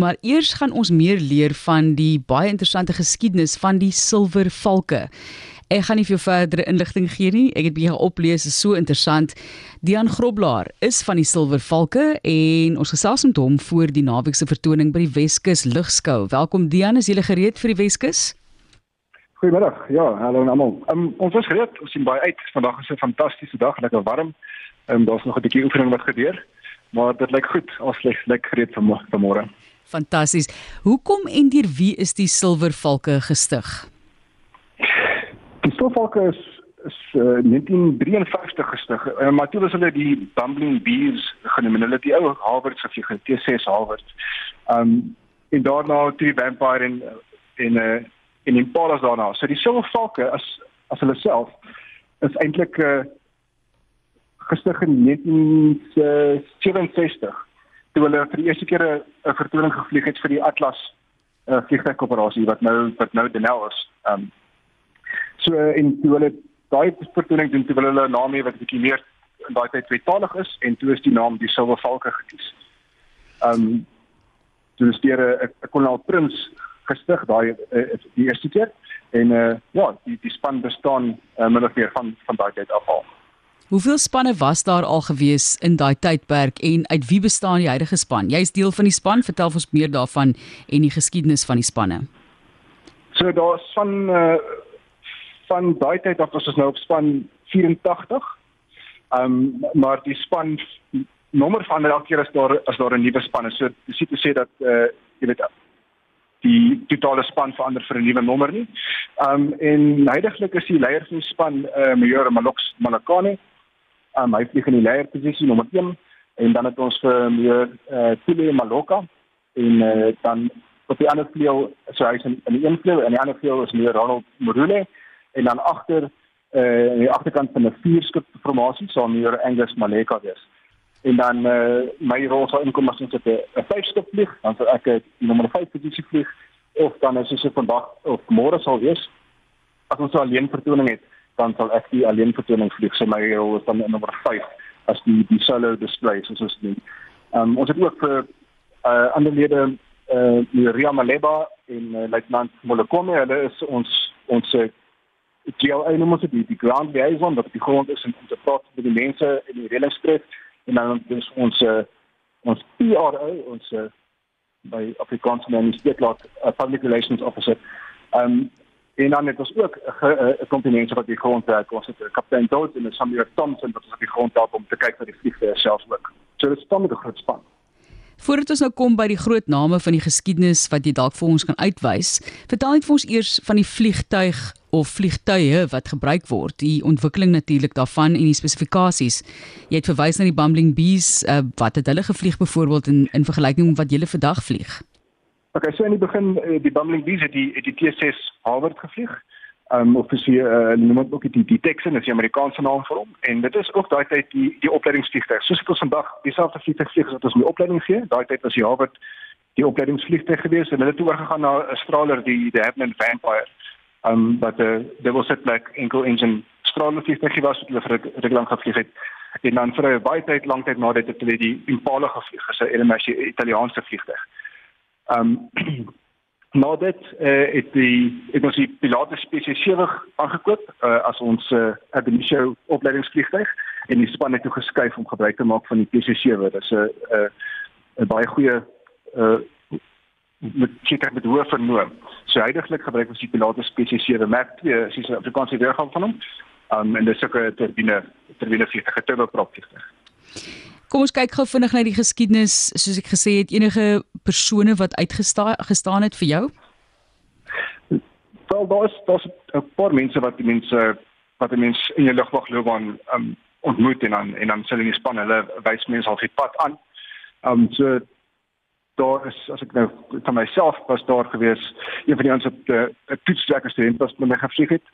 maar eers gaan ons meer leer van die baie interessante geskiedenis van die silvervalke. Ek gaan nie vir jou verdere inligting gee nie. Ek het bietjie oplees, is so interessant. Dian Groblaar is van die Silvervalke en ons gesels met hom voor die naweek se vertoning by die Weskus Ligskou. Welkom Dian, is jy gereed vir die Weskus? Goeiemiddag. Ja, hallo almal. Um, ons is gereed. Ons sien baie uit. Vandag is 'n fantastiese dag, lekker warm. Ehm um, daar's nog 'n bietjie oefening wat gebeur, maar dit lyk goed. Ons lê lekker gereed vir môre. Fantasties. Hoekom en deur wie is die Silvervalke gestig? Die stofvalke is is uh, 1953 gestig. Uh, maar toe was hulle die Bumbling Bees genoem. Hulle het die ou Harvard gevlieg, T6 Harvard. Um en daarna toe die Vampire en en uh, en Impalas daarna. So die silvervalke as as hulle self is eintlik uh, gestig in 1967 toe hulle vir die eerste keer 'n vertoning gevlieg het vir die Atlas uh, vliegtuigoperasie wat nou wat nou Denel is. Um So en toe hulle daai vertoning doen, toe hulle 'n naam hê wat 'n bietjie meer in daai tyd tweetalig is en toe is die naam die Silver Valke gekies. Um toe is deur 'n kolonel Prins gestig daai uh, die eerste keer en uh, ja, die die span bestaan uh, min of meer van van daai tyd af al. Hoeveel spanne was daar al gewees in daai tydperk en uit wie bestaan die huidige span? Jy's deel van die span, vertel ons meer daarvan en die geskiedenis van die spanne. So daar's van uh, van daai tyd af was ons nou op span 84. Ehm um, maar die span nommer van elke keer as daar as daar 'n nuwe span is. So dis nie te sê dat eh uh, jy weet die totale span verander vir 'n nuwe nommer nie. Ehm um, en heidaglik is die leier van die span eh uh, Major Malox Malakane. Um, hy vlieg in die leierposisie nommer 1 en dan het ons vir Major eh uh, Tile Maloka en eh uh, dan op die ander vleuel so hy's in, in die een vleuel en die ander vleuel is Major Ronald Morule en dan agter uh aan die agterkant van 'n vierskip formasie sal meneer Angus Maleka wees. En dan uh my rol sal inkom as ons op 'n vyfskip vlieg, dan sal ek die nommer 5 posisie vlieg of dan as ons vandag of môre sal wees as ons alleen vertoning het, dan sal ek die alleen vertoning vlieg. So my rol is dan nommer 5 as die die solo display soos ons doen. Um ons het ook vir uh ander lede uh Ria Maleba en uh, luitenant Molokome, hulle is ons ons GLA noem ons dit die ground liaison wat die grond is en te praat met die mense in die reëlingstreek en dan is ons uh, ons PRO ons uh, by Afrikaans dit laat uh, public relations officer. Um en dan het ons ook 'n komponent wat die grond werk. Ons het 'n kaptein Dodds en Samuel Thompson wat ons op die grond help om te kyk vir die vliegtuie self ook. So dit staan met 'n groot span. Voordat ons nou kom by die groot name van die geskiedenis wat jy dalk vir ons kan uitwys, vertel net vir ons eers van die vliegtuig of vliegtuie wat gebruik word, die ontwikkeling natuurlik daarvan en die spesifikasies. Jy het verwys na die Bumbling Bees, uh, wat het hulle gevlieg byvoorbeeld in in vergelyking met wat julle vandag vlieg? Okay, so in die begin uh, die Bumbling Bees het die het die T6 Harvard gevlieg. Um of is hier uh, noem dit ook die die Texan is die Amerikaanse naam vir hom. En dit is ook daai tyd die die opleidingsvliegtuig. Soos ek ons vandag dieselfde vliegtuig vlieg as wat ons my opleiding gee daai tyd was die Harvard die opleidingsvliegtuig gewees en hulle het oorgegaan na 'n straler die die Hapman Vampire. Um wat 'n uh, was it like enkel engine straler vliegtuig was wat hulle vir reg lank gevlieg het. En dan vir 'n baie tyd lank tyd na dit het hulle die Impala gevlieg as 'n LMS Italiaanse vliegtuig um Nou dit eh uh, die ek was die Pilatus spesies 7 aangekoop uh, as ons eh uh, Abinitio opleidingsvliegtuig en die span het toe geskuif om gebruik te maak van die PC7. Dit is 'n 'n 'n baie goeie eh uh, met seker met hoë vermoë. So heidaglik gebruik ons die Pilatus PC7 Mark 2, as jy 'n Afrikaanse weergawe van hom. Um en dis ook 'n turbine turbine vliegtuig, turboprop vliegtuig. Kom ons kyk gou vinnig na die geskiedenis. Soos ek gesê het, enige persone wat uitgestaan gestaan het vir jou? Wel, daar's daar's 'n paar mense wat die mense wat die mense in die lugwagloopbaan um, ontmoet en dan en dan sê hulle span hulle wys mense al die pad aan. Um so daar is as ek nou van myself was daar gewees, een van die ons op 'n toetsstrekker student was met my gevlieg het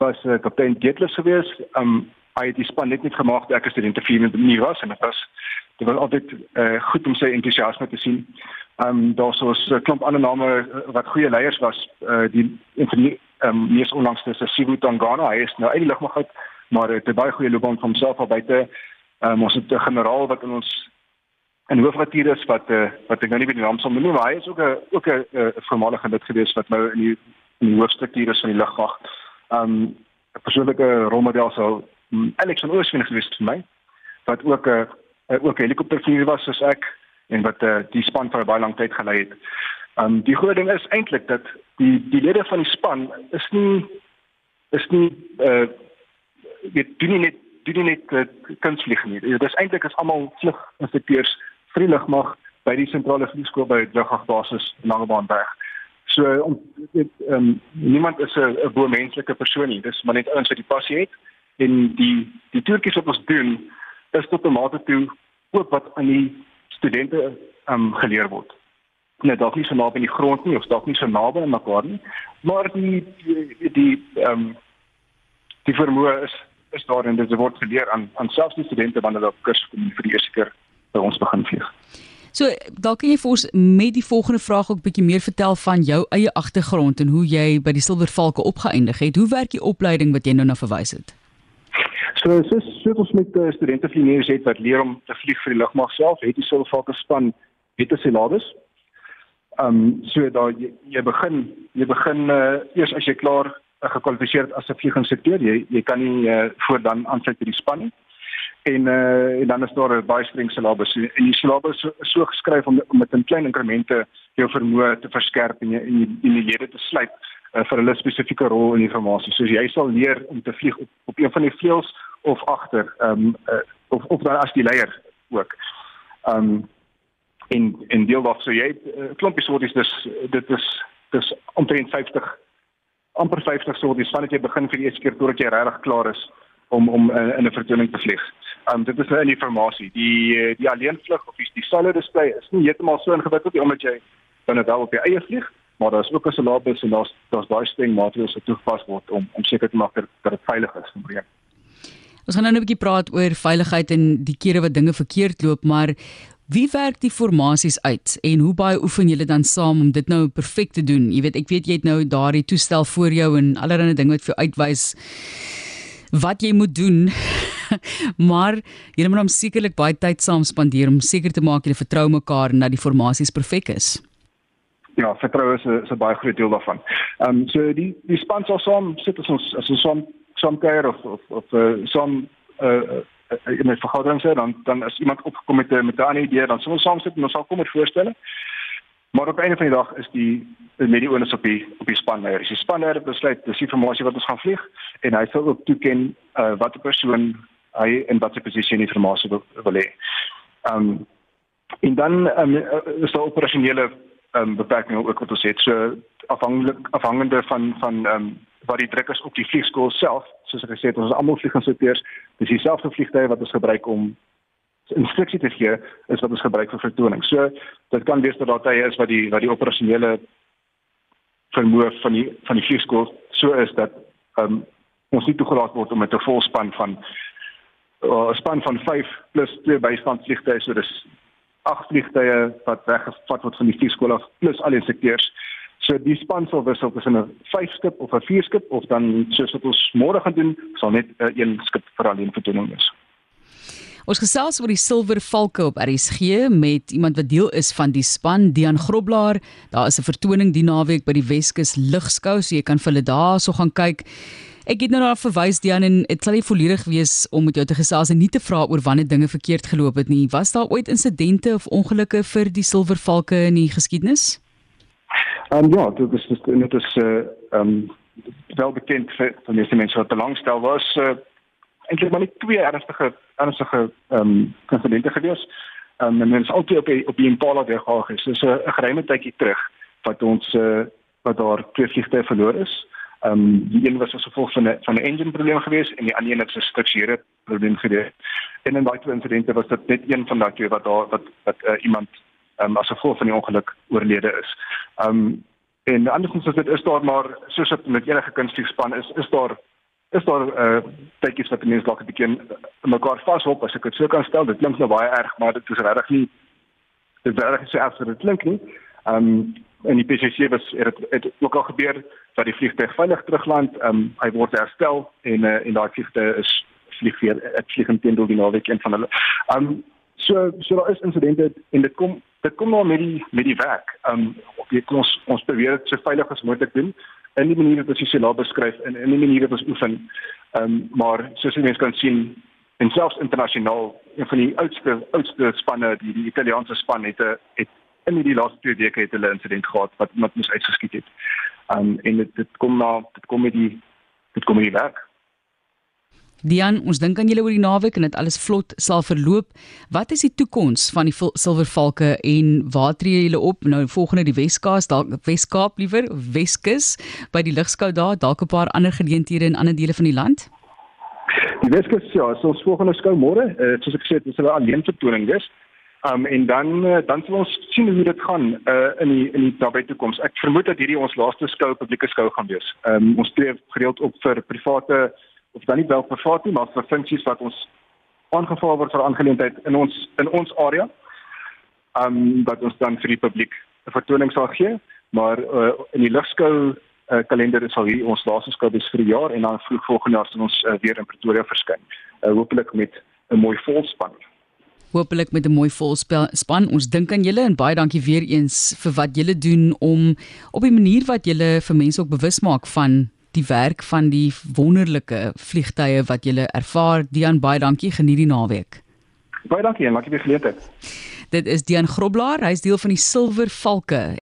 was uh, kaptein Getlus gewees. Um hy het die span net net gemaak dat ek 'n student te vier nie was en dit was dit was altyd uh, goed om sy entoesiasme te sien. Ehm um, daar was 'n klomp ander name eh, wat goeie leiers was. Uh, die ehm um, mees onlangs is Sibu Tongana. Hy is nou uit die lugmag uit, maar het 'n baie goeie loopbaan van homself al buite. Ehm um, ons het 'n generaal wat in ons 'n hoofatuur is wat uh, wat ek nou nie by die naam sal noem, maar hy is ook 'n ook 'n uh, voormalige lid gewees wat nou in die in die hoofstrukture van die lugmag. Um 'n persoonlike rolmodel sou Alex van Oorsveen gewees het vir my wat ook 'n uh, ook 'n helikoptervlieger was soos ek en wat uh, die span vir baie lang tyd gelei het. Um die goeie ding is eintlik dat die die lede van die span is nie is nie uh weet doen nie net doen nie net uh, kunstvlieg nie. Dit is eintlik is almal vluginstrukteurs vir die lugmag by die sentrale vliegskool by Lugagbasis Langebaanberg. So om dit ehm um, niemand is 'n 'n bo menslike persoon nie. Dis maar net ouens wat die passie het en die die toertjies wat ons doen is tot 'n mate toe ook wat aan die studente ehm um, geleer word. Net dalk nie so naby aan die grond nie of dalk nie so naby aan mekaar nie, maar die die die ehm um, die vermoë is is daar en dit word geleer aan aan selfs die studente wanneer hulle op kurs kom vir die eerste keer by ons begin vlieg. So dalk kan jy vir ons met die volgende vraag ook 'n bietjie meer vertel van jou eie agtergrond en hoe jy by die Silvervalke opgeëindig het. Hoe werk die opleiding wat jy nou na verwys het? So dis so ons met uh, studente vlieërs het wat leer om te vlieg vir die lugmag self, het die Silvervalke span het 'n syllabus. Ehm um, so daar jy, jy begin jy begin uh, eers as jy klaar uh, gekwalifiseer as 'n vlieginstrukteur, jy jy kan nie uh, voor dan aansluit by die span nie en uh, en dan is daar 'n baie streng syllabus en die syllabus is so geskryf om, met in klein inkremente jou vermoë te verskerp en jy en die, lede te sluit uh, vir hulle spesifieke rol in die formasie. So jy sal leer om te vlieg op, op een van die vleuels of agter ehm um, uh, of of dan as die leier ook. Ehm um, en en deel wat so jy uh, klompie soorties dis dit is dis omtrent 50 amper 50 soorties vandat jy begin vir die eerste keer totdat jy regtig klaar is om om uh, in 'n vertoning te vlieg. Um dit is nou in. Die eh, die alleenvlug of die, die solid display is nie heeltemal so ingewikkeld nie omdat jy dan net wel op jou eie vlieg, maar daar's ook 'n syllabus en daar's daar's baie streng maatreëls wat toegepas word om om seker te maak dat dit veilig is vir breek. Ons gaan nou 'n bietjie praat oor veiligheid en die kere wat dinge verkeerd loop, maar wie werk die formasies uit en hoe baie oefen julle dan saam om dit nou perfek te doen? Jy weet, ek weet jy het nou daardie toestel voor jou en allerlei dinge wat vir jou uitwys wat jy moet doen. maar jy moet hom sekerlik baie tyd saam spandeer om seker te maak jy vertrou mekaar en dat die formasies perfek is. Ja, vertroue is 'n baie groot deel daarvan. Ehm um, so die die span sal saam sit as ons as ons saam saam kuier of of of uh, saam uh, in 'n vergadering sê dan dan as iemand opgekom met 'n met 'n ander idee dan sal ons saam sit en ons sal kom met voorstelle. Maar op 'n einde van die dag is die met die onus op die op die spanleier. Die spanleier besluit dis die formasie wat ons gaan vlieg en hy sal ook toeken uh, watter persoon hy in watter posisie die formasie wil, wil hê. Ehm um, en dan um, is daar operasionele um, beperkings ook wat ons het. So afhanglik afhangende van van ehm um, wat die druk is op die vliegskool self, soos ek gesê het, ons is almal vlieginstrukteurs, dis dieselfde vliegtye wat ons gebruik om instruksie te gee is wat ons gebruik vir vertoning. So dit kan wees dat daar tye is wat die wat die operasionele vermoë van die van die vliegskool so is dat um, ons nie toegelaat word om met 'n volspan van uh, 'n span van 5 plus twee bystandsvliegtye, so dis 8 vliegtye wat weggevat word van die vliegskool af plus al die sekteurs. So die span sal wissel tussen 'n 5 skip of 'n 4 skip of dan soos wat ons môre gaan doen, sal net uh, een skip vir alleen vertoning wees. Ons gesels oor die Silwer Valke op RSG met iemand wat deel is van die span, Dian Groblaar. Daar is 'n vertoning die naweek by die Weskus Ligskou, so jy kan vir hulle daarso gaan kyk. Ek het nou daar verwys Dian en dit sal nie volledig wees om met jou te gesels en nie te vra oor wanneer dinge verkeerd geloop het nie. Was daar ooit insidente of ongelukke vir die Silwer Valke in die geskiedenis? Ehm um, ja, dit is dit is eh uh, ehm um, wel bekend vir van die mense wat belangstel was uh, eintlik maar net twee ernstige ernstige ehm um, insidente gewees. Ehm um, en mens altyd op die, op die Impala weggehaal is. Dis 'n geruime tydjie terug wat ons uh, wat daar twee vliegtye verloor is. Ehm um, die een was as gevolg van 'n van 'n engine probleem gewees en die ander een het 'n strukturele probleem gewees. En in daai twee insidente was dit net een van daai twee wat daar wat wat uh, iemand ehm um, as gevolg van die ongeluk oorlede is. Ehm um, en andersins is dit is daar maar soos dit met enige kunstvliegspan is is daar is daar uh tydjies wat mense dalk 'n bietjie mekaar vashop as ek dit so kan stel. Dit klink nou baie erg, maar dit is regtig nie dit regtig so as dit klink nie. Um en die PCC was het, het ook al gebeur dat die vliegtuig veilig terugland. Um hy word herstel en uh, en daai vliegtuig is vlieg weer ek vlieg intendeel die naweek een van hulle. Um So so daar is insidente en dit kom dit kom maar met die met die werk. Um ons ons probeer dit so veilig as moontlik doen in die manier wat ons dit self beskryf en in die manier wat ons oefen. Um maar soos jy mens kan sien en selfs internasionaal een van die oudste oudste spanne die die Italiaanse span het 'n het in die laaste twee weke het hulle insident gehad wat wat moes uitgeskiet het. Um en dit dit kom na dit kom met die dit kom met die werk. Dian, ons dink aan julle oor die naweek en dit alles vlot sal verloop. Wat is die toekoms van die silvervalke en waar tree julle op nou volgende die Weskaap, dalk Weskaap liewer, Weskus by die ligskou daar, dalk 'n paar ander geleenthede in ander dele van die land? Die Weskus ja, so ons volgende skou môre, uh, soos ek gesê het, dis 'n alleen vertoning wees. Um en dan uh, dan sal ons sien hoe dit gaan uh, in die in die nabye toekoms. Ek vermoed dat hierdie ons laaste skou publieke skou gaan wees. Um ons tree gereeld op vir private of dan nie wel private nie, maar vir funksies wat ons aangevra word vir aangeleentheid in ons in ons area. Um wat ons dan vir die publiek 'n vertoning sal gee, maar uh, in die ligskou uh, kalender sal hier ons laaste skou wees vir die jaar en dan vroeg volgende jaar sal ons uh, weer in Pretoria verskyn. Uh, Hoopelik met 'n mooi volspan. Hoopelik met 'n mooi volspan. Ons dink aan julle en baie dankie weer eens vir wat julle doen om op 'n manier wat julle vir mense ook bewus maak van die werk van die wonderlike vliegtye wat jy ervaar. Dian, baie dankie. Geniet die naweek. Baie dankie en dankie vir die geleentheid. Dit is Dian Groblaar, hy is deel van die Silwer Valke